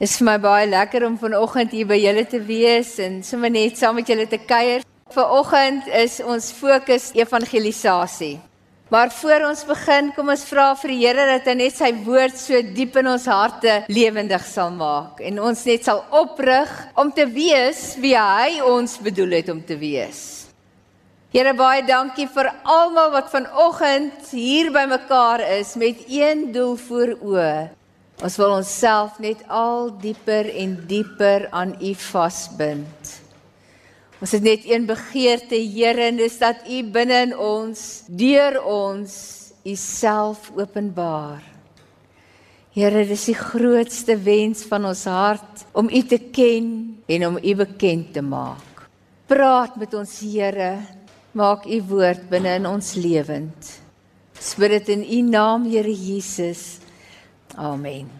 Dit is vir my baie lekker om vanoggend hier by julle te wees en sommer net saam met julle te kuier. Vanoggend is ons fokus evangelisasie. Maar voor ons begin, kom ons vra vir die Here dat hy net sy woord so diep in ons harte lewendig sal maak en ons net sal oprig om te wees wie hy ons bedoel het om te wees. Here baie dankie vir almal wat vanoggend hier bymekaar is met een doel voor oë Ons wil onsself net al dieper en dieper aan U vasbind. Ons het net een begeerte, Here, en dis dat U binne in ons, deur ons, U self openbaar. Here, dis die grootste wens van ons hart om U te ken en om U bekend te maak. Praat met ons, Here. Maak U woord binne in ons lewend. Spreek dit in U naam, Here Jesus. Amen.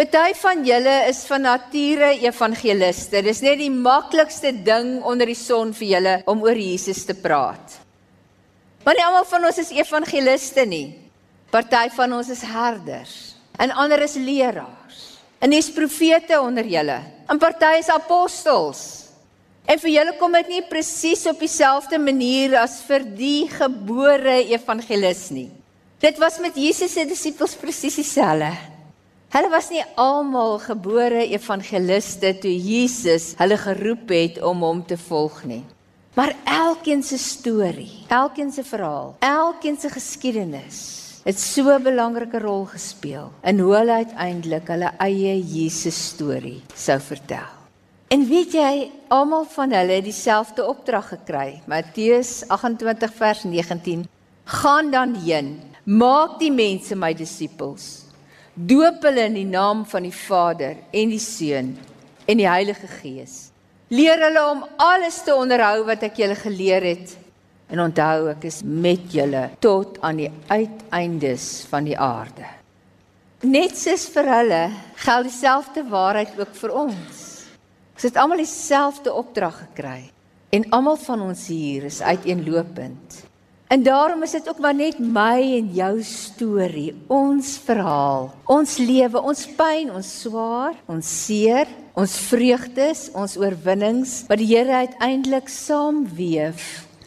Party van julle is van nature evangeliste. Dis net die maklikste ding onder die son vir julle om oor Jesus te praat. Maar nie almal van ons is evangeliste nie. Party van ons is herders en ander is leraars. En dis profete onder julle. En party is apostels. En vir julle kom dit nie presies op dieselfde manier as vir die gebore evangelis nie. Dit was met Jesus se disippels presies dieselfde. Hulle was nie almal gebore evangeliste toe Jesus hulle geroep het om hom te volg nie. Maar elkeen se storie, elkeen se verhaal, elkeen se geskiedenis het so 'n belangrike rol gespeel in hoe hulle uiteindelik hulle eie Jesus storie sou vertel. En weet jy, almal van hulle het dieselfde opdrag gekry. Matteus 28 vers 19: Gaan dan heen Maak die mense my disippels. Doop hulle in die naam van die Vader en die Seun en die Heilige Gees. Leer hulle om alles te onderhou wat ek julle geleer het. En onthou ek is met julle tot aan die uiteindes van die aarde. Net soos vir hulle geld dieselfde waarheid ook vir ons. Ons het almal dieselfde opdrag gekry en almal van ons hier is uiteenlopend. En daarom is dit ook maar net my en jou storie, ons verhaal, ons lewe, ons pyn, ons swaar, ons seer, ons vreugdes, ons oorwinnings wat die Here uiteindelik saamweef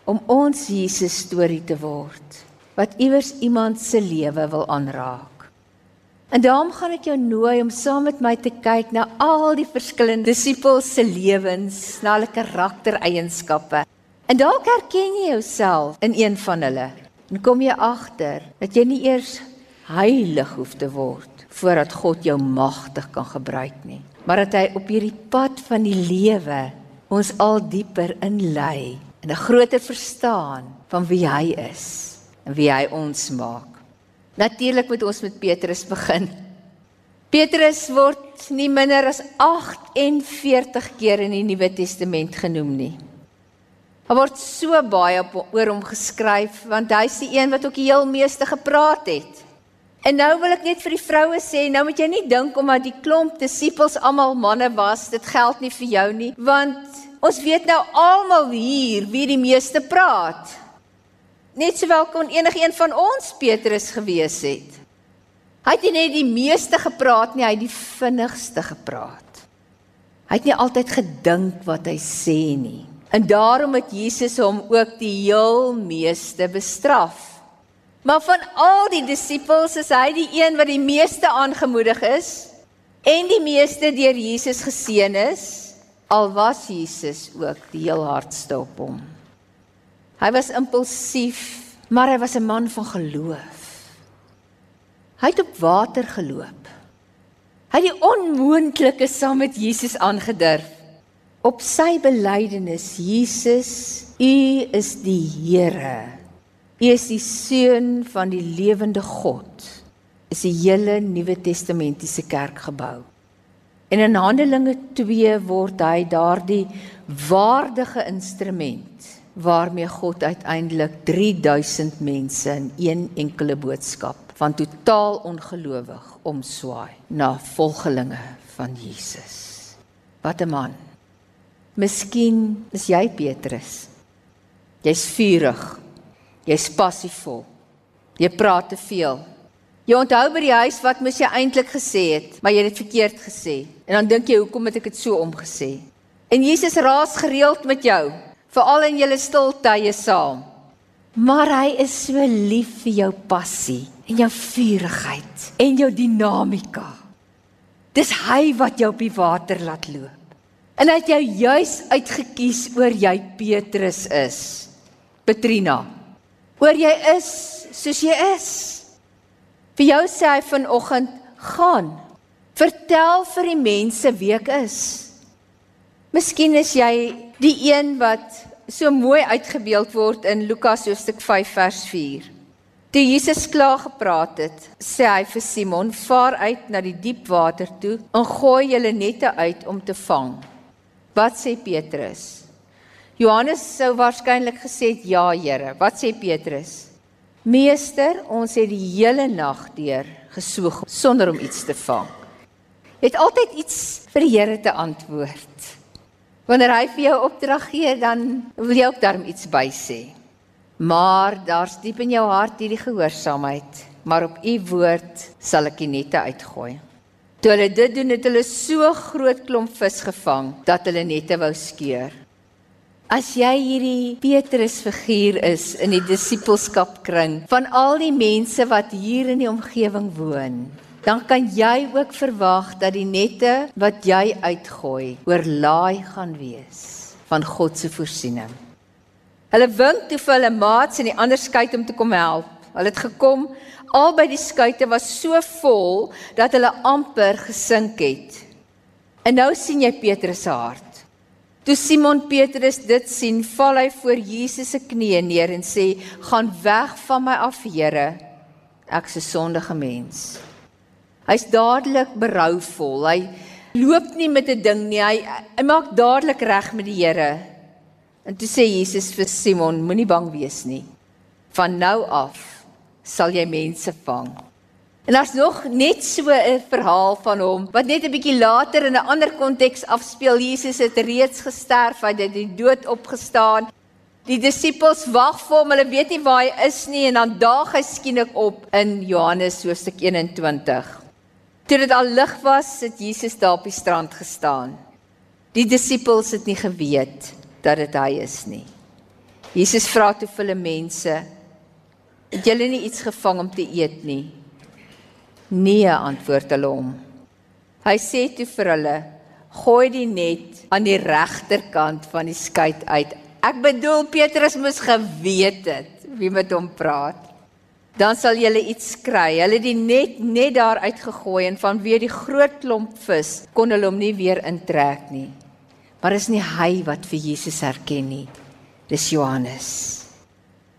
om ons Jesus storie te word wat iewers iemand se lewe wil aanraak. En daarom gaan ek jou nooi om saam met my te kyk na al die verskillende disippels se lewens, na hulle karaktereienskappe En dalk herken jy jouself in een van hulle. En kom jy agter dat jy nie eers heilig hoef te word voordat God jou magtig kan gebruik nie, maar dat hy op hierdie pad van die lewe ons al dieper inlei en 'n groter verstaan van wie hy is en wie hy ons maak. Natuurlik moet ons met Petrus begin. Petrus word nie minder as 48 keer in die Nuwe Testament genoem nie. Daar word so baie op oor hom geskryf want hy's die een wat ook die heel meeste gepraat het. En nou wil ek net vir die vroue sê, nou moet jy nie dink omdat die klomp disippels almal manne was, dit geld nie vir jou nie, want ons weet nou almal hier wie die meeste praat. Net sowel kon enigiemand van ons Petrus gewees het. Hy het nie die meeste gepraat nie, hy het die vinnigste gepraat. Hy het nie altyd gedink wat hy sê nie. En daarom het Jesus hom ook die heel meeste bestraf. Maar van al die disippels is hy die een wat die meeste aangemoedig is en die meeste deur Jesus geseën is, al was Jesus ook die heel hardste op hom. Hy was impulsief, maar hy was 'n man van geloof. Hy het op water geloop. Hy het die onmoontlike saam met Jesus aangedurf op sy belydenis Jesus u is die Here. U is die seun van die lewende God. Is die hele nuwe testamentiese kerk gebou. En in Handelinge 2 word hy daardie waardige instrument waarmee God uiteindelik 3000 mense in een enkele boodskap van totaal ongelowig omswaai na volgelinge van Jesus. Wat 'n man Miskien is jy Petrus. Jy's vurig. Jy's passievol. Jy praat te veel. Jy onthou by die huis wat mos jy eintlik gesê het, maar jy het dit verkeerd gesê. En dan dink jy, hoekom het ek dit so omgesê? En Jesus raas gereeld met jou, veral in julle stil tye saam. Maar hy is so lief vir jou passie en jou vurigheid en jou dinamika. Dis hy wat jou op die water laat loop. En hy het jou juis uitgekies oor jy Petrus is. Petrina. Oor jy is soos jy is. Vir jou sê hy vanoggend gaan. Vertel vir die mense wie ek is. Miskien is jy die een wat so mooi uitgebeeld word in Lukas hoofstuk 5 vers 4. Toe Jesus klaar gepraat het, sê hy vir Simon: "Vaar uit na die diep water toe en gooi julle nette uit om te vang." Wat sê Petrus? Johannes sou waarskynlik gesê het: "Ja, Here." Wat sê Petrus? Meester, ons het die hele nag deur gesoek sonder om iets te vang. Het altyd iets vir die Here te antwoord. Wanneer hy vir jou opdrag gee, dan wil jy ook daarom iets by sê. Maar daar's diep in jou hart hierdie gehoorsaamheid, maar op u woord sal ek die nette uitgooi. Toe hulle dit doen, het hulle so groot klomp vis gevang dat hulle nette wou skeur. As jy hierdie Petrus figuur is in die disippelskapkring van al die mense wat hier in die omgewing woon, dan kan jy ook verwag dat die nette wat jy uitgooi oorlaai gaan wees van God se voorsiening. Hulle wink toe vir hulle maats in die ander skei om te kom help. Hulle het gekom, albei die skuite was so vol dat hulle amper gesink het. En nou sien jy Petrus se hart. Toe Simon Petrus dit sien, val hy voor Jesus se knieë neer en sê: "Gaan weg van my af, Here. Ek's 'n sondige mens." Hy's dadelik berouvol. Hy loop nie met 'n ding nie. Hy, hy maak dadelik reg met die Here. En toe sê Jesus vir Simon: "Moenie bang wees nie. Van nou af sal jy mense vang." En daar's nog net so 'n verhaal van hom wat net 'n bietjie later in 'n ander konteks afspeel. Jesus het reeds gesterf, hy het die dood opgestaan. Die disippels wag vir hom, hulle weet nie waar hy is nie en dan daag hy skielik op in Johannes hoofstuk 21. Toe dit al lig was, het Jesus daar op die strand gestaan. Die disippels het nie geweet dat dit hy is nie. Jesus vra toe vir hulle mense: "Het julle nie iets gevang om te eet nie?" Nee, antwoord hulle hom. Hy sê toe vir hulle: "Gooi die net aan die regterkant van die skei uit." Ek bedoel Petrus moes geweet het wie met hom praat. Dan sal julle iets kry. Hulle het die net net daar uitgegooi en vanweë die groot klomp vis kon hulle hom nie weer intrek nie. Maar is nie hy wat vir Jesus herken nie. Dis Johannes.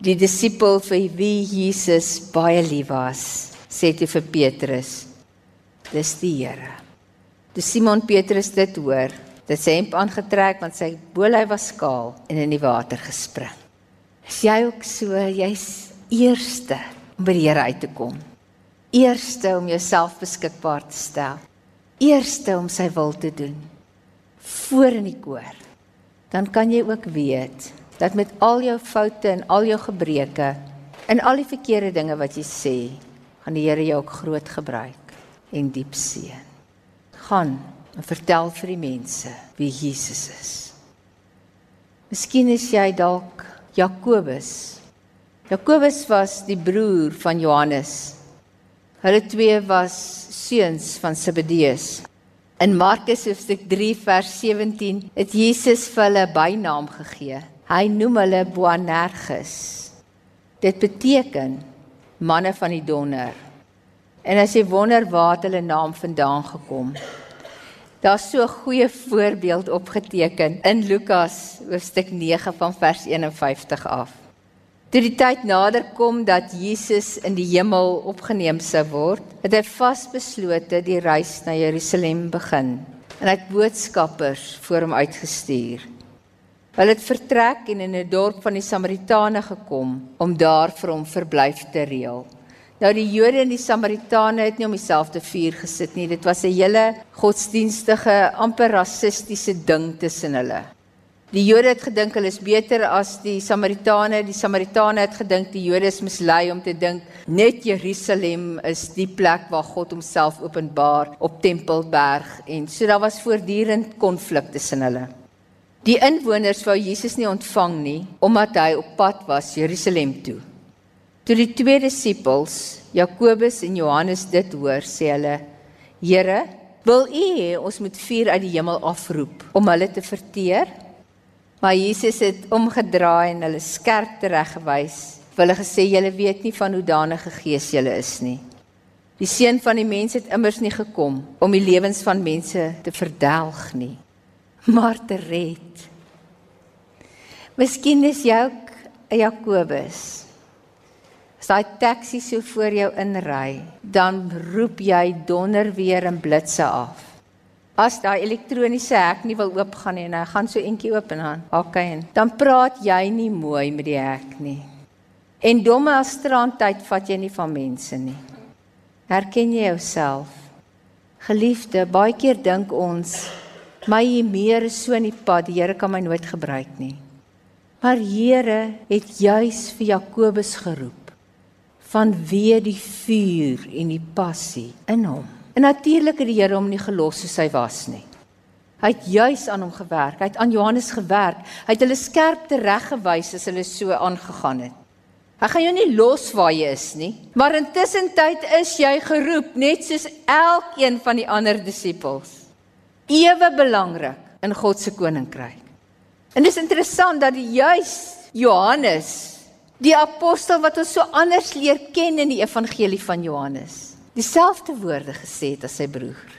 Die disipel vir wie Jesus baie lief was sê toe vir Petrus: Dis die Here. Toe Simon Petrus dit hoor, het sy hemp aangetrek want sy boelhy was skaal en in die water gespring. Is jy ook so, jy's eerste om by die Here uit te kom. Eerste om jouself beskikbaar te stel. Eerste om sy wil te doen. Voor in die koor. Dan kan jy ook weet dat met al jou foute en al jou gebreke en al die verkeerde dinge wat jy sê, gaan die Here jou ook groot gebruik en diep seën. Gaan en vertel vir die mense wie Jesus is. Miskien is jy dalk Jakobus. Jakobus was die broer van Johannes. Hulle twee was seuns van Zebedeus. In Markus hoofstuk 3 vers 17 het Jesus vir hulle 'n bynaam gegee. Hy noem hulle Boanerges. Dit beteken manne van die donder. En as jy wonder waar hulle naam vandaan gekom. Daar's so 'n goeie voorbeeld opgeteken in Lukas hoofstuk 9 van vers 51 af. Toe die tyd nader kom dat Jesus in die hemel opgeneem sou word, het hy vasbeslote die reis na Jerusalem begin en hy het boodskappers voor hom uitgestuur. Hulle het vertrek en in 'n dorp van die Samaritane gekom om daar vir hom verblyf te reël. Nou die Jode en die Samaritane het nie om dieselfde vuur gesit nie. Dit was 'n hele godsdienstige, amper rassistiese ding tussen hulle. Die Jode het gedink hulle is beter as die Samaritane. Die Samaritane het gedink die Jode is mislei om te dink net Jerusalem is die plek waar God homself openbaar op Tempelberg en so daar was voortdurend konflik tussen hulle. Die inwoners wou Jesus nie ontvang nie omdat hy op pad was Jerusalem toe. Toe die twee disippels, Jakobus en Johannes dit hoor, sê hulle: "Here, wil U hê ons moet vuur uit die hemel afroep om hulle te verteer?" Maar Jesus het omgedraai en hulle skerp tereggewys. Hulle gesê julle weet nie van hoe danige gees julle is nie. Die seun van die mens het immers nie gekom om die lewens van mense te verdelg nie, maar te red. Miskien is jy ook 'n Jakobus. As daai taxi so voor jou inry, dan roep jy donder weer en blitse af. As daai elektroniese hek nie wil oopgaan nie en hy gaan so entjie oop en dan hak hy in. Dan praat jy nie mooi met die hek nie. En domme as strandtyd vat jy nie van mense nie. Herken jy jouself? Geliefde, baie keer dink ons my meer is so in die pad, die Here kan my nooit gebruik nie. Maar Here het juis vir Jakobus geroep van wie die vuur en die passie in hom. En natuurlik het die Here hom nie gelos soos hy was nie. Hy het juis aan hom gewerk. Hy het aan Johannes gewerk. Hy het hulle skerp tereggewys as hulle so aangegaan het. Hy gaan jou nie los waar jy is nie, maar intussen tyd is jy geroep net soos elkeen van die ander disippels. Ewe belangrik in God se koninkryk. En dis interessant dat juis Johannes, die apostel wat ons so anders leer ken in die evangelie van Johannes, dieselfde woorde gesê het as sy broer.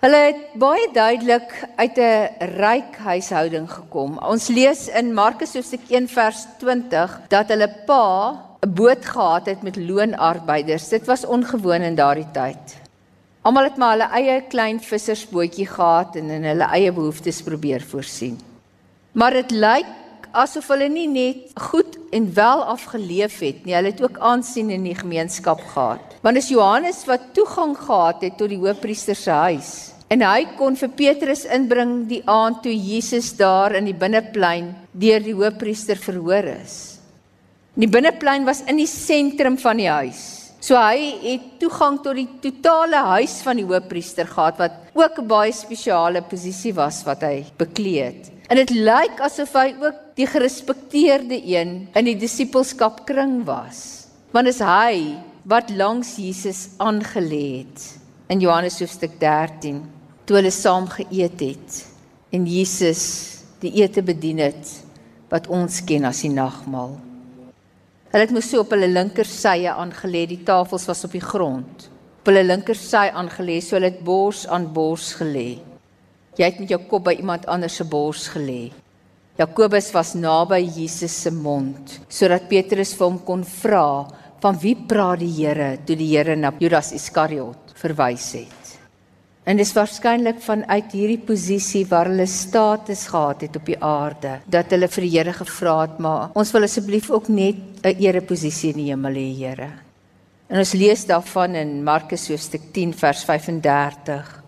Hulle het baie duidelik uit 'n ryk huishouding gekom. Ons lees in Markus hoofstuk 1 vers 20 dat hulle pa 'n boot gehad het met loonarbeiders. Dit was ongewoon in daardie tyd. Almal het maar hulle eie klein vissersbootjie gehad en in hulle eie behoeftes probeer voorsien. Maar dit lyk asof hulle nie net goed en wel afgeleef het nie, hulle het ook aansien in die gemeenskap gehad. Want dis Johannes wat toegang gehad het tot die hoofpriester se huis. En hy kon vir Petrus inbring die aand toe Jesus daar in die binneplein deur die hoofpriester verhoor is. Die binneplein was in die sentrum van die huis. So hy het toegang tot die totale huis van die hoofpriester gehad wat ook 'n baie spesiale posisie was wat hy bekleed het. En dit lyk asof hy ook die gerespekteerde een in die disippelskap kring was. Want is hy wat langs Jesus aangelê het in Johannes hoofstuk 13 toe hulle saam geëet het en Jesus die ete bedien het wat ons ken as die nagmaal. Hulle het mos so op hulle linkersye aangelê, die tafels was op die grond. Op hulle linkersy aangelê, so hulle het bors aan bors gelê. Jy het met jou kop by iemand anders se bors gelê. Jakobus was naby Jesus se mond sodat Petrus vir hom kon vra van wie praat die Here toe die Here na Judas Iskariot verwys het. En dis waarskynlik vanuit hierdie posisie waar hulle status gehad het op die aarde dat hulle vir die Here gevra het maar ons wil asseblief ook net 'n ereposisie in die hemel hê Here. En ons lees daarvan in Markus hoofstuk 10 vers 35.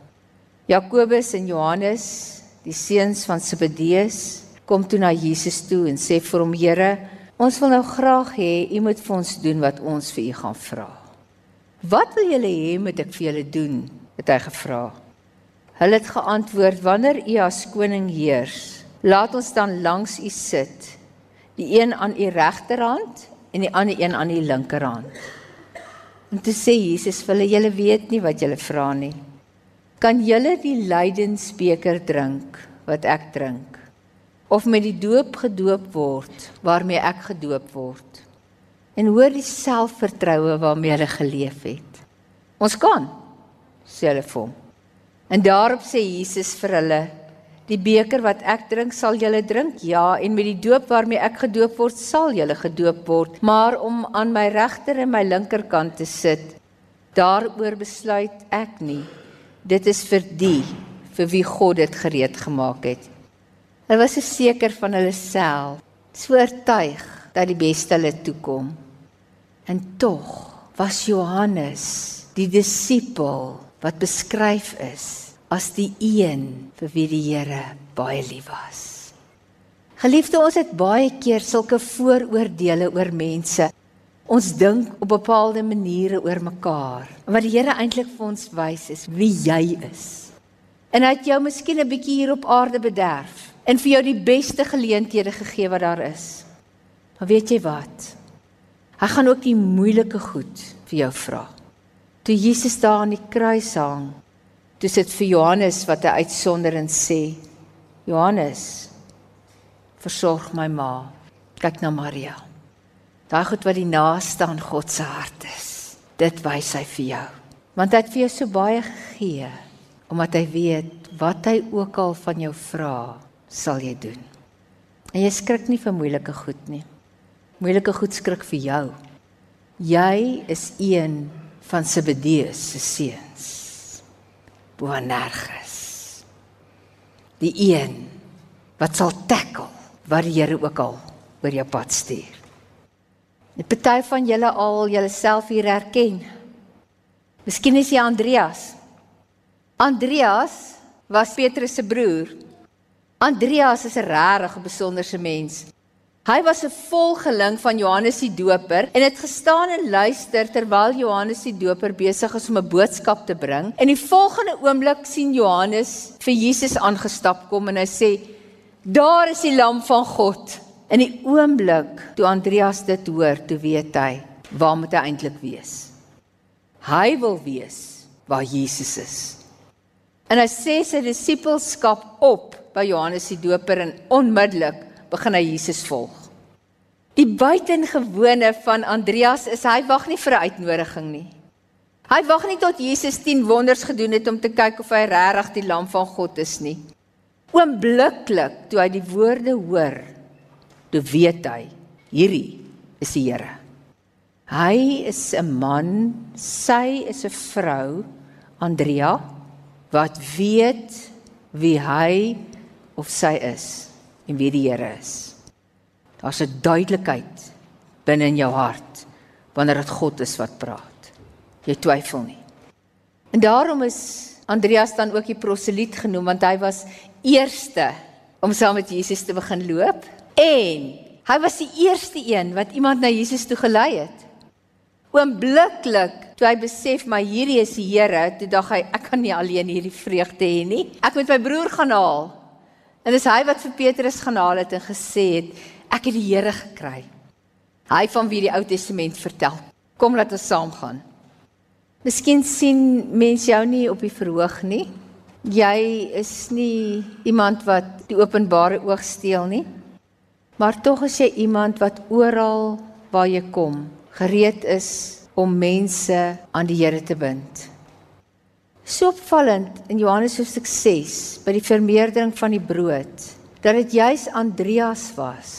Jakobus en Johannes, die seuns van Zebedeus, kom toe na Jesus toe en sê vir hom: "Here, ons wil nou graag hê u moet vir ons doen wat ons vir u gaan vra." "Wat wil julle hê moet ek vir julle doen?" Het hy gevra. Hulle het geantwoord: "Wanneer u as koning heers, laat ons dan langs u sit, die een aan u regterhand en die ander een aan u linkerhand." En toe sê Jesus vir hulle: "Julle weet nie wat julle vra nie." kan julle die lydensbeker drink wat ek drink of met die doop gedoop word waarmee ek gedoop word en hoor die selfvertroue waarmee hulle geleef het ons kan sê hulle vir hom en daarop sê Jesus vir hulle die beker wat ek drink sal julle drink ja en met die doop waarmee ek gedoop word sal julle gedoop word maar om aan my regter en my linkerkant te sit daaroor besluit ek nie Dit is vir die vir wie God dit gereed gemaak het. Hulle was seker van hulle self, so oortuig dat die beste hulle toekom. En tog was Johannes die disipel wat beskryf is as die een vir wie die Here baie lief was. Geliefde, ons het baie keer sulke vooroordeele oor mense. Ons dink op bepaalde maniere oor mekaar. Wat die Here eintlik vir ons wys is wie jy is. En hy het jou miskien 'n bietjie hier op aarde bederf en vir jou die beste geleenthede gegee wat daar is. Maar weet jy wat? Hy gaan ook die moeilike goed vir jou vra. Toe Jesus daar aan die kruis hang, toe sit vir Johannes wat hy uitsonder en sê: Johannes, versorg my ma. Kyk na Maria. Daai goed wat die naaste aan God se hart is. Dit wys hy vir jou. Want hy het vir jou so baie gegee omdat hy weet wat hy ook al van jou vra, sal jy doen. En jy skrik nie vir moeilike goed nie. Moeilike goed skrik vir jou. Jy is een van Zebedeus se seuns. Boanerges. Die een wat sal tackle wat die Here ook al oor jou pad stuur. Net party van julle al julleself hier herken. Miskien is jy Andreas. Andreas was Petrus se broer. Andreas is 'n regtig besonderse mens. Hy was 'n volgeling van Johannes die Doper en het gestaan en luister terwyl Johannes die Doper besig is om 'n boodskap te bring. En die volgende oomblik sien Johannes vir Jesus aangestap kom en hy sê: Daar is die lam van God. In die oomblik toe Andreas dit hoor, toe weet hy waar moet hy eintlik wees. Hy wil wees waar Jesus is. En hy sê sy disippelskap op by Johannes die Doper en onmiddellik begin hy Jesus volg. Die buitengewone van Andreas is hy wag nie vir 'n uitnodiging nie. Hy wag nie tot Jesus 10 wonders gedoen het om te kyk of hy regtig die lam van God is nie. Oombliklik toe hy die woorde hoor, toe weet hy, hierdie is die Here. Hy is 'n man, sy is 'n vrou, Andrea, wat weet wie hy of sy is en wie die Here is. Daar's 'n duidelikheid binne in jou hart wanneer dit God is wat praat. Jy twyfel nie. En daarom is Andreas dan ook die proseliet genoem want hy was eerste om saam met Jesus te begin loop en hy was die eerste een wat iemand na Jesus toe gelei het. Oombliklik toe hy besef maar hierdie is die Here, toe dink hy ek kan nie alleen hierdie vreugde hê nie. Ek moet my broer gaan haal. En dis hy wat vir Petrus gaan haal het en gesê het ek het die Here gekry. Hy van wie die Ou Testament vertel. Kom laat ons saam gaan. Miskien sien mense jou nie op die verhoog nie. Jy is nie iemand wat die openbare oog steel nie. Maar tog is jy iemand wat oral waar jy kom gereed is om mense aan die Here te bind. So opvallend in Johannes hoofstuk 6 by die vermeerdering van die brood dat dit juis Andreas was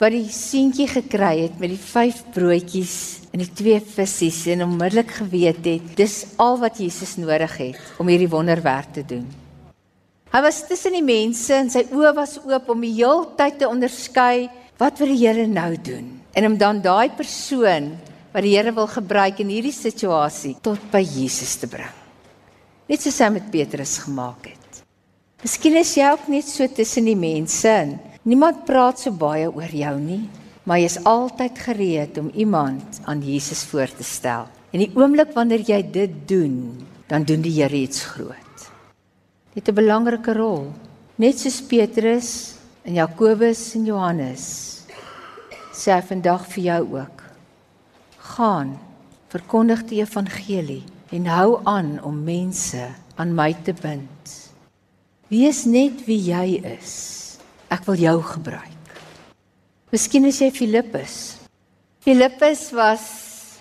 wat die seentjie gekry het met die 5 broodjies en die 2 visse en onmiddellik geweet het dis al wat Jesus nodig het om hierdie wonderwerk te doen. Hy was tussen die mense en sy oë was oop om die heeltyd te onderskei wat wil die Here nou doen en om dan daai persoon wat die Here wil gebruik in hierdie situasie tot by Jesus te bring. Net soos hy met Petrus gemaak het. Miskien is jy ook net so tussen die mense en Niemand praat so baie oor jou nie, maar jy is altyd gereed om iemand aan Jesus voor te stel. En die oomblik wanneer jy dit doen, dan doen die Here iets groot. Dit 'n belangrike rol, net soos Petrus en Jakobus en Johannes. Sê hy vandag vir jou ook. Gaan, verkondig die evangelie en hou aan om mense aan my te bind. Wees net wie jy is. Ek wil jou gebruik. Miskien is jy Filippus. Filippus was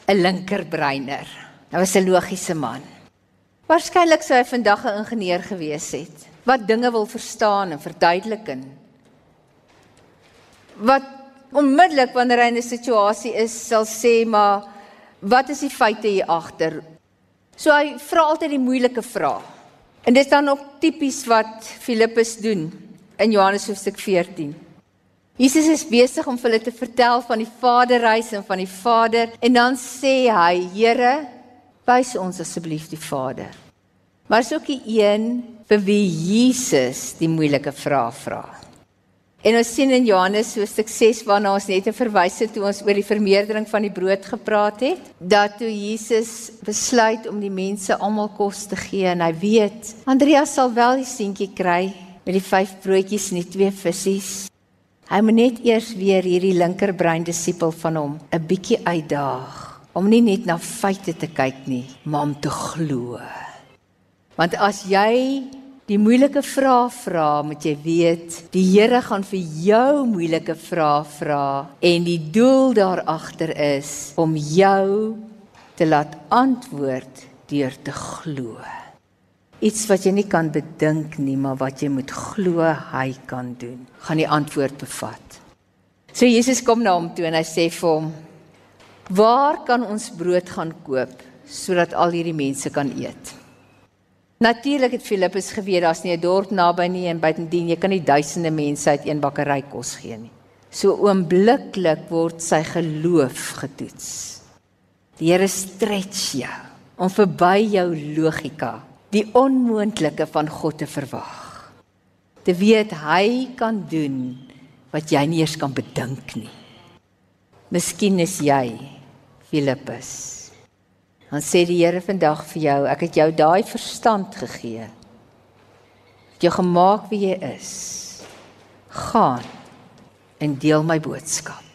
'n linkerbreiner. Hy was 'n logiese man. Waarskynlik sou hy vandag 'n ingenieur gewees het wat dinge wil verstaan en verduidelik en wat onmiddellik wanneer hy in 'n situasie is sal sê maar wat is die feite hier agter? So hy vra altyd die moeilike vrae. En dit is dan ook tipies wat Filippus doen in Johannes hoofstuk 14. Jesus is besig om vir hulle te vertel van die Vaderreis en van die Vader en dan sê hy: "Here, wys ons asseblief die Vader." Maar is ook die een vir wie Jesus die moeilike vrae vra. En ons sien in Johannes hoofstuk 6 waarna ons net verwys het toe ons oor die vermeerdering van die brood gepraat het, dat toe Jesus besluit om die mense almal kos te gee en hy weet Andreas sal wel die seentjie kry met die vyf broodjies en die twee visse. Hy moet net eers weer hierdie linkerbrein disipel van hom 'n bietjie uitdaag om nie net na feite te kyk nie, maar om te glo. Want as jy die moeilike vrae vra, moet jy weet, die Here gaan vir jou moeilike vrae vra en die doel daar agter is om jou te laat antwoord deur te glo. Iets wat jy nie kan bedink nie, maar wat jy moet glo hy kan doen, gaan die antwoord bevat. So Jesus kom na hom toe en hy sê vir hom: "Waar kan ons brood gaan koop sodat al hierdie mense kan eet?" Natuurlik het Filippus geweet daar's nie 'n dorp naby nie en buitendien jy kan nie duisende mense uit een bakkery kos gee nie. So oombliklik word sy geloof getoets. Die Here stretch jou om verby jou logika die onmoontlike van God te verwag. Te weet hy kan doen wat jy nie eers kan bedink nie. Miskien is jy Filippus. Dan sê die Here vandag vir jou, ek het jou daai verstand gegee. Jy gemaak wie jy is. Gaan en deel my boodskap.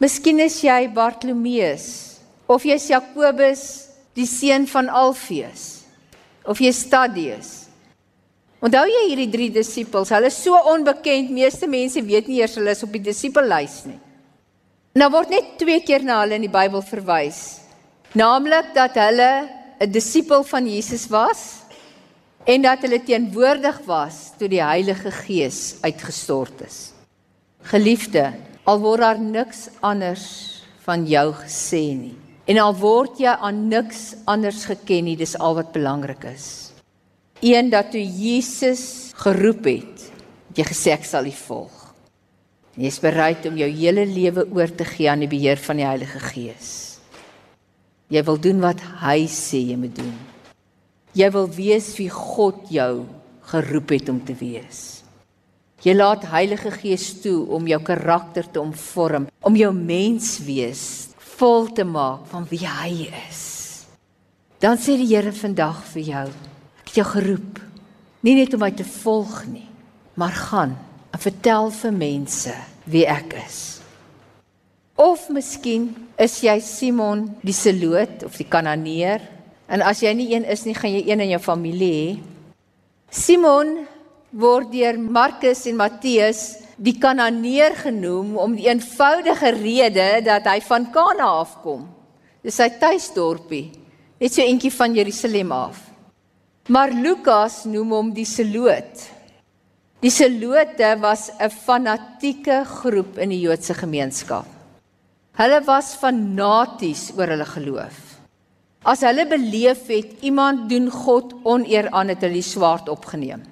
Miskien is jy Bartolomeus of jy's Jakobus, die seun van Alfeus of jy Stadius. Onthou jy hierdie drie disippels? Hulle is so onbekend, meeste mense weet nie eers hulle is op die disippellys nie. Nou word net twee keer na hulle in die Bybel verwys naamlik dat hulle 'n disipel van Jesus was en dat hulle teenwoordig was toe die Heilige Gees uitgestort is. Geliefde, al word daar niks anders van jou gesê nie en al word jy aan niks anders geken nie, dis al wat belangrik is. Een dat toe Jesus geroep het, het jy gesê ek sal U volg. Jy is bereid om jou hele lewe oor te gee aan die beheer van die Heilige Gees. Jy wil doen wat hy sê jy moet doen. Jy wil wees wie God jou geroep het om te wees. Jy laat Heilige Gees toe om jou karakter te omvorm, om jou menswees vol te maak van wie hy is. Dan sê die Here vandag vir jou, ek het jou geroep, nie net om my te volg nie, maar gaan en vertel vir mense wie ek is. Of miskien is jy Simon die Seloot of die Kananeer en as jy nie een is nie, gaan jy een in jou familie hê. Simon word deur Markus en Matteus die Kananeer genoem om die eenvoudige rede dat hy van Kana afkom. Dis sy tuisdorpie, net so eentjie van Jerusalem af. Maar Lukas noem hom die Seloot. Die Selote was 'n fanatieke groep in die Joodse gemeenskap. Hulle was fanaties oor hulle geloof. As hulle beleef het iemand doen God oneer aan het hulle die swaard opgeneem.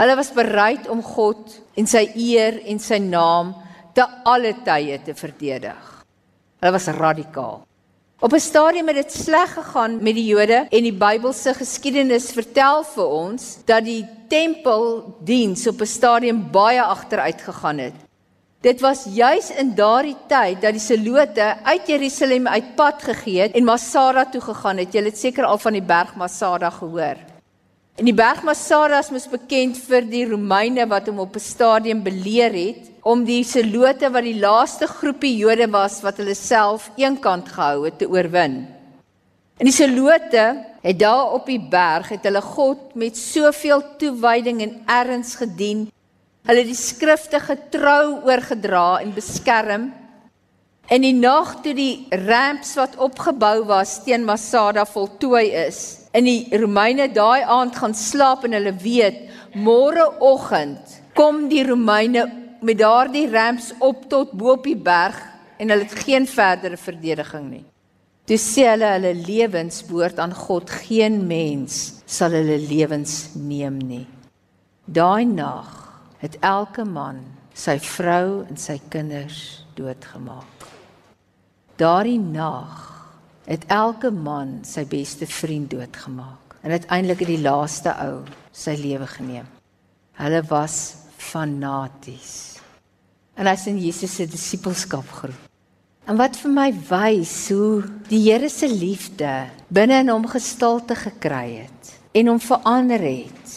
Hulle was bereid om God en sy eer en sy naam te alle tye te verdedig. Hulle was radikaal. Op 'n stadium het dit sleg gegaan met die Jode en die Bybelse geskiedenis vertel vir ons dat die tempeldiens op 'n stadium baie agteruit gegaan het. Dit was juis in daardie tyd dat die Selote uit Jerusalem uitpad gegee het en Masada toe gegaan het. Jy het seker al van die berg Masada gehoor. En die berg Masada is bekend vir die Romeine wat hom op 'n stadium beleer het om die Selote wat die laaste groepie Jode was wat hulle self eenkant gehou het te oorwin. En die Selote het daar op die berg het hulle God met soveel toewyding en erns gedien Hulle het die skrifte getrou oorgedra en beskerm. In die nag toe die ramps wat opgebou was teen Masada voltooi is, in die Romeine daai aand gaan slaap en hulle weet môreoggend kom die Romeine met daardie ramps op tot bo op die berg en hulle het geen verdere verdediging nie. Toe sê hulle hulle lewens behoort aan God, geen mens sal hulle lewens neem nie. Daai nag het elke man sy vrou en sy kinders doodgemaak. Daardie nag het elke man sy beste vriend doodgemaak en uiteindelik het die laaste ou sy lewe geneem. Hulle was fanaties. en hy's in Jesus se disippelskap geroep. En wat vir my wys hoe die Here se liefde binne in hom gestalte gekry het en hom verander het.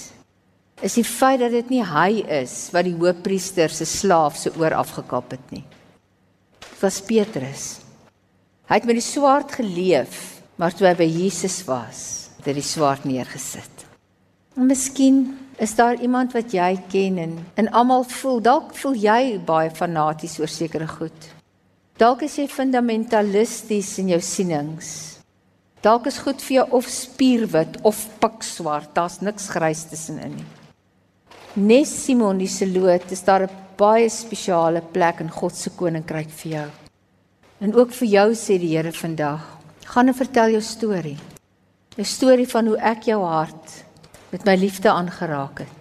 Is die feit dat dit nie hy is wat die hoofpriester se slaaf se oor afgekap het nie. Dit was Petrus. Hy het met die swaard geleef, maar toe hy by Jesus was, het hy die swaard neergesit. En miskien is daar iemand wat jy ken en en almal voel dalk voel jy baie fanaties oor sekere goed. Dalk is jy fundamentalisties in jou sienings. Dalk is goed vir jou of spierwit of pikswart, daar's niks grys tussenin nie. Nes Simon die Seloot is daar 'n baie spesiale plek in God se koninkryk vir jou. En ook vir jou sê die Here vandag, gaan en vertel jou storie. 'n Storie van hoe ek jou hart met my liefde aangeraak het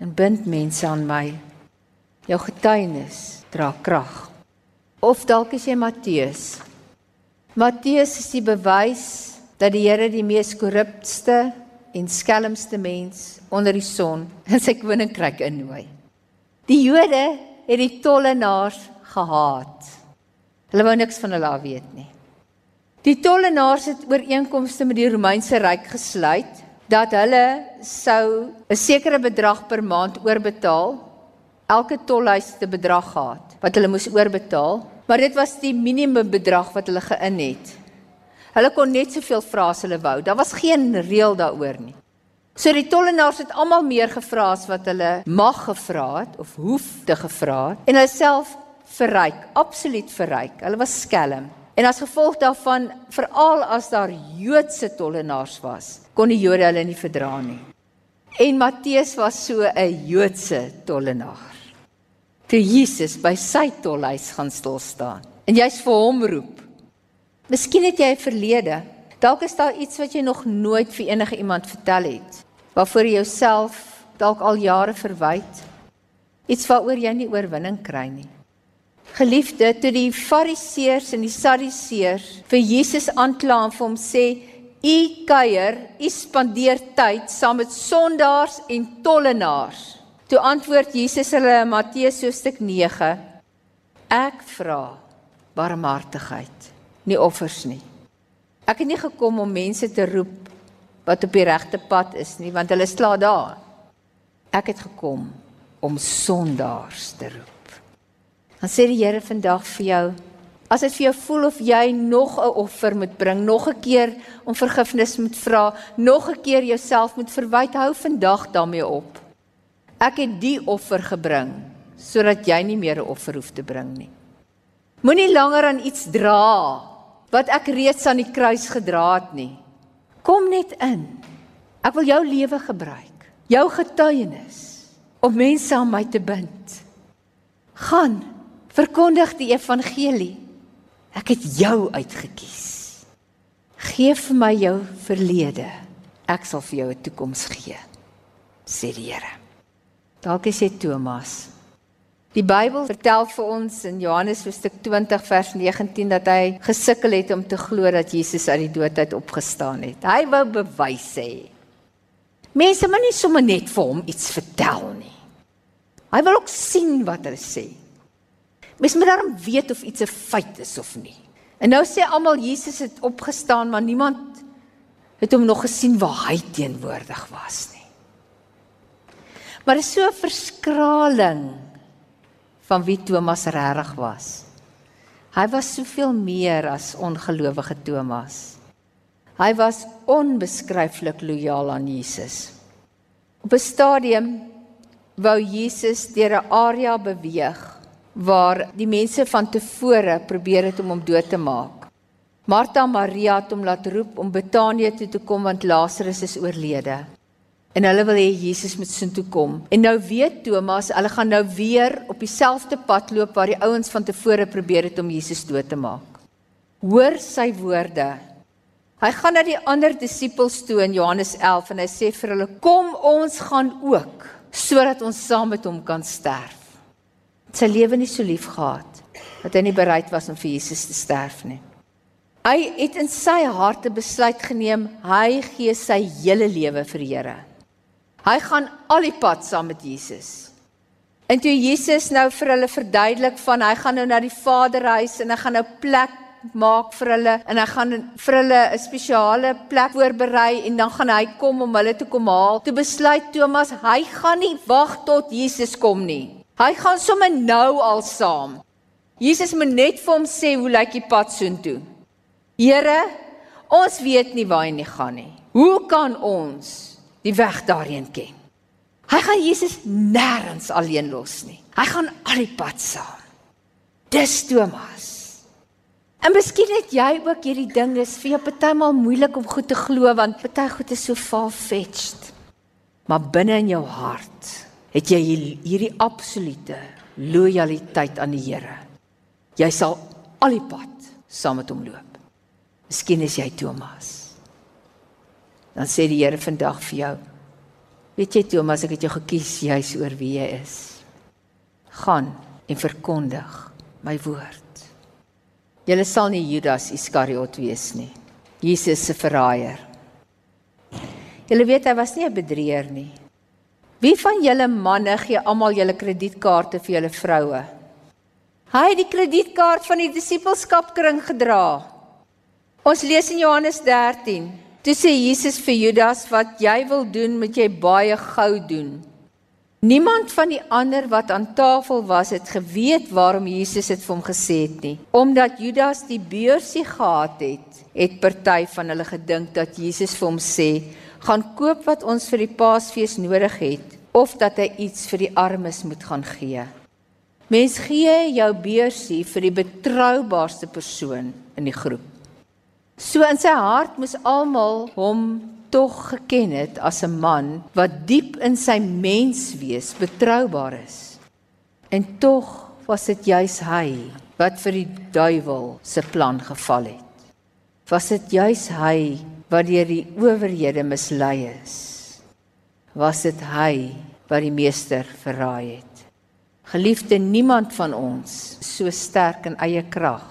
en bind mense aan my. Jou getuienis dra krag. Of dalk is jy Matteus. Matteus is die bewys dat die Here die mees korruptste en skelmste mens onder die son in sy koninkryk innooi. Die Jode het die tollenaars gehaat. Hulle wou niks van hulle af weet nie. Die tollenaars het ooreenkomste met die Romeinse ryk gesluit dat hulle sou 'n sekere bedrag per maand oorbetaal elke tolhuis te bedrag gehad wat hulle moes oorbetaal maar dit was die minimum bedrag wat hulle geïn het. Hulle kon net soveel vra as hulle wou. Daar was geen reël daaroor nie. So die tollenaars het almal meer gevra as wat hulle mag gevra het of hoef te gevra het en hulle self verryk, absoluut verryk. Hulle was skelm. En as gevolg daarvan, veral as daar Joodse tollenaars was, kon die Jode hulle nie verdra nie. En Matteus was so 'n Joodse tollenaar toe Jesus by sy tolhuis gaan stil staan. En jy's vir hom roep. Miskien het jy 'n verlede. Dalk is daar iets wat jy nog nooit vir enige iemand vertel het, waarvoor jy jouself dalk al jare verwyd. Iets waaroor jy nie oorwinning kry nie. Geliefde, toe die Fariseërs en die Sadduseërs vir Jesus aankla en vir hom sê: "U kuier, u spandeer tyd saam met sondaars en tollenaars." Toe antwoord Jesus hulle in Matteus hoofstuk 9: Ek vra barmhartigheid, nie offers nie. Ek het nie gekom om mense te roep wat op die regte pad is nie, want hulle sla daar. Ek het gekom om sondaars te roep. Dan sê die Here vandag vir jou, as dit vir jou voel of jy nog 'n offer moet bring, nog 'n keer om vergifnis moet vra, nog 'n keer jouself moet verwyd, hou vandag daarmee op. Ek het die offer gebring sodat jy nie meer 'n offer hoef te bring nie. Moenie langer aan iets dra wat ek reeds aan die kruis gedra het nie. Kom net in. Ek wil jou lewe gebruik, jou getuienis om mense aan my te bind. Gaan, verkondig die evangelie. Ek het jou uitgekies. Geef vir my jou verlede. Ek sal vir jou 'n toekoms gee. Sê die Here. Dalk is jy Thomas. Die Bybel vertel vir ons in Johannes hoofstuk 20 vers 19 dat hy gesukkel het om te glo dat Jesus uit die dood uit opgestaan het. Hy wou bewys hê. Mense moet nie sommer net vir hom iets vertel nie. Hy wil ook sien wat hulle sê. Mens moet daarom weet of iets 'n feit is of nie. En nou sê almal Jesus het opgestaan, maar niemand het hom nog gesien waar hy teenwoordig was nie. Maar is so 'n verskraling van wie Thomas regtig was. Hy was soveel meer as ongelowige Thomas. Hy was onbeskryflik lojaal aan Jesus. Op 'n stadium wou Jesus deur 'n area beweeg waar die mense van tevore probeer het om hom dood te maak. Martha en Maria het hom laat roep om Betanië toe te kom want Lazarus is oorlede en hulle wil hê Jesus moet sin toe kom. En nou weet Thomas, hulle gaan nou weer op dieselfde pad loop waar die ouens van tevore probeer het om Jesus dood te maak. Hoor sy woorde. Hy gaan na die ander disippels toe in Johannes 11 en hy sê vir hulle: "Kom ons gaan ook sodat ons saam met hom kan sterf." Sy lewe nie so lief gehad dat hy nie bereid was om vir Jesus te sterf nie. Hy het in sy hart 'n besluit geneem, hy gee sy hele lewe vir die Here. Hy gaan al die pad saam met Jesus. En toe Jesus nou vir hulle verduidelik van hy gaan nou na die Vaderhuis en hy gaan nou plek maak vir hulle en hy gaan vir hulle 'n spesiale plek voorberei en dan gaan hy kom om hulle te kom haal. Toe besluit Thomas hy gaan nie wag tot Jesus kom nie. Hy gaan sommer nou al saam. Jesus moet net vir hom sê hoe lyk die pad soontoe. Here, ons weet nie waar hy gaan nie. Hoe kan ons die weg daarheen ken? Hy gaan Jesus nêrens alleen los nie. Hy gaan al die pad saam. Dis Thomas. En miskien het jy ook hierdie ding, dis vir jou partymal moeilik om goed te glo want party goed is so far-fetched. Maar binne in jou hart het jy hierdie absolute lojaliteit aan die Here. Jy sal al die pad saam met hom loop. Miskien is jy Thomas. Dan sê die Here vandag vir jou: Weet jy Thomas, ek het jou gekies juis oor wie jy is. Gaan en verkondig my woord. Julle sal nie Judas Iskariot wees nie. Jesus se verraaier. Julle weet hy was nie 'n bedrieger nie. Wie van julle manne gee almal julle kredietkaarte vir julle vroue? Hy het die kredietkaart van die disippelskapkring gedra. Ons lees in Johannes 13. Toe sê Jesus vir Judas wat jy wil doen, moet jy baie gou doen. Niemand van die ander wat aan tafel was het geweet waarom Jesus dit vir hom gesê het nie. Omdat Judas die beursie gehad het, het party van hulle gedink dat Jesus vir hom sê: "Gaan koop wat ons vir die Paasfees nodig het of dat hy iets vir die armes moet gaan gee." Mens gee jou beursie vir die betroubaarste persoon in die groep. So in sy hart moes almal hom tog geken het as 'n man wat diep in sy menswees betroubaar is. En tog was dit juis hy wat vir die duiwel se plan geval het. Was dit juis hy wat deur die owerhede mislei is? Was dit hy wat die meester verraai het? Geliefde, niemand van ons so sterk in eie krag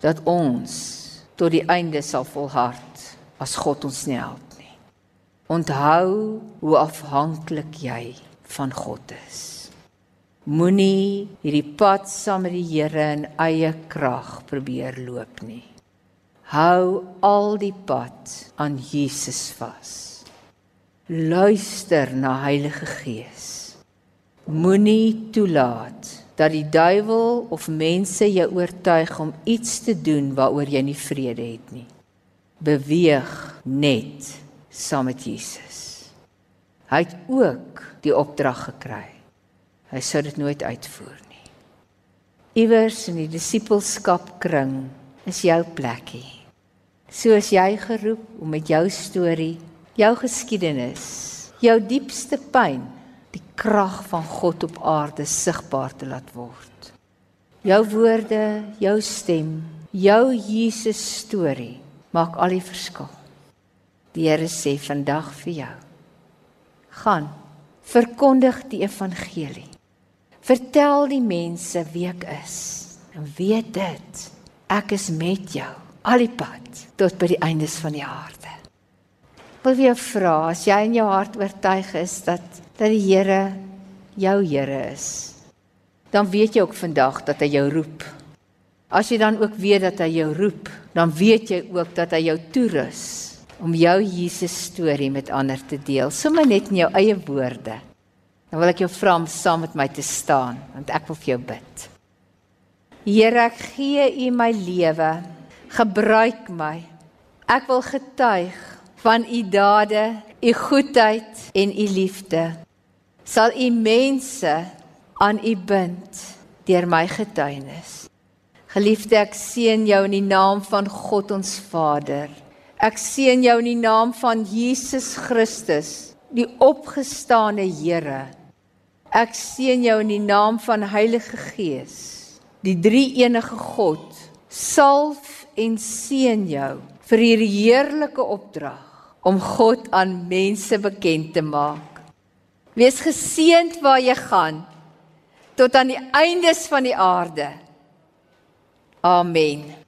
dat ons tot die einde sal volhard as God ons nie help. Onthou hoe afhanklik jy van God is. Moenie hierdie pad saam met die Here in eie krag probeer loop nie. Hou al die pad aan Jesus vas. Luister na Heilige Gees. Moenie toelaat dat die duiwel of mense jou oortuig om iets te doen waaroor jy nie vrede het nie. Beweeg net saam met Jesus. Hy het ook die opdrag gekry. Hy sou dit nooit uitvoer nie. Iewers in die disippelskap kring is jou plekkie. Soos jy geroep om met jou storie, jou geskiedenis, jou diepste pyn, krag van God op aarde sigbaar te laat word. Jou woorde, jou stem, jou Jesus storie maak al die verskil. Die Here sê vandag vir jou: Gaan, verkondig die evangelie. Vertel die mense wie ek is. En weet dit, ek is met jou al die pad tot by die eindes van die aarde. Wil jy vra as jy in jou hart oortuig is dat dat die Here jou Here is, dan weet jy ook vandag dat hy jou roep. As jy dan ook weet dat hy jou roep, dan weet jy ook dat hy jou toerus om jou Jesus storie met ander te deel, sommer net in jou eie woorde. Dan wil ek jou vra om saam met my te staan, want ek wil vir jou bid. Here, ek gee U my lewe. Gebruik my. Ek wil getuig van U dade, U goedheid en U liefde. Sal U mense aan U bind deur my getuienis. Geliefde, ek seën jou in die naam van God ons Vader Ek seën jou in die naam van Jesus Christus, die opgestane Here. Ek seën jou in die naam van Heilige Gees, die drie-enige God. Salf en seën jou vir hierdie heerlike opdrag om God aan mense bekend te maak. Wees geseënd waar jy gaan tot aan die eindes van die aarde. Amen.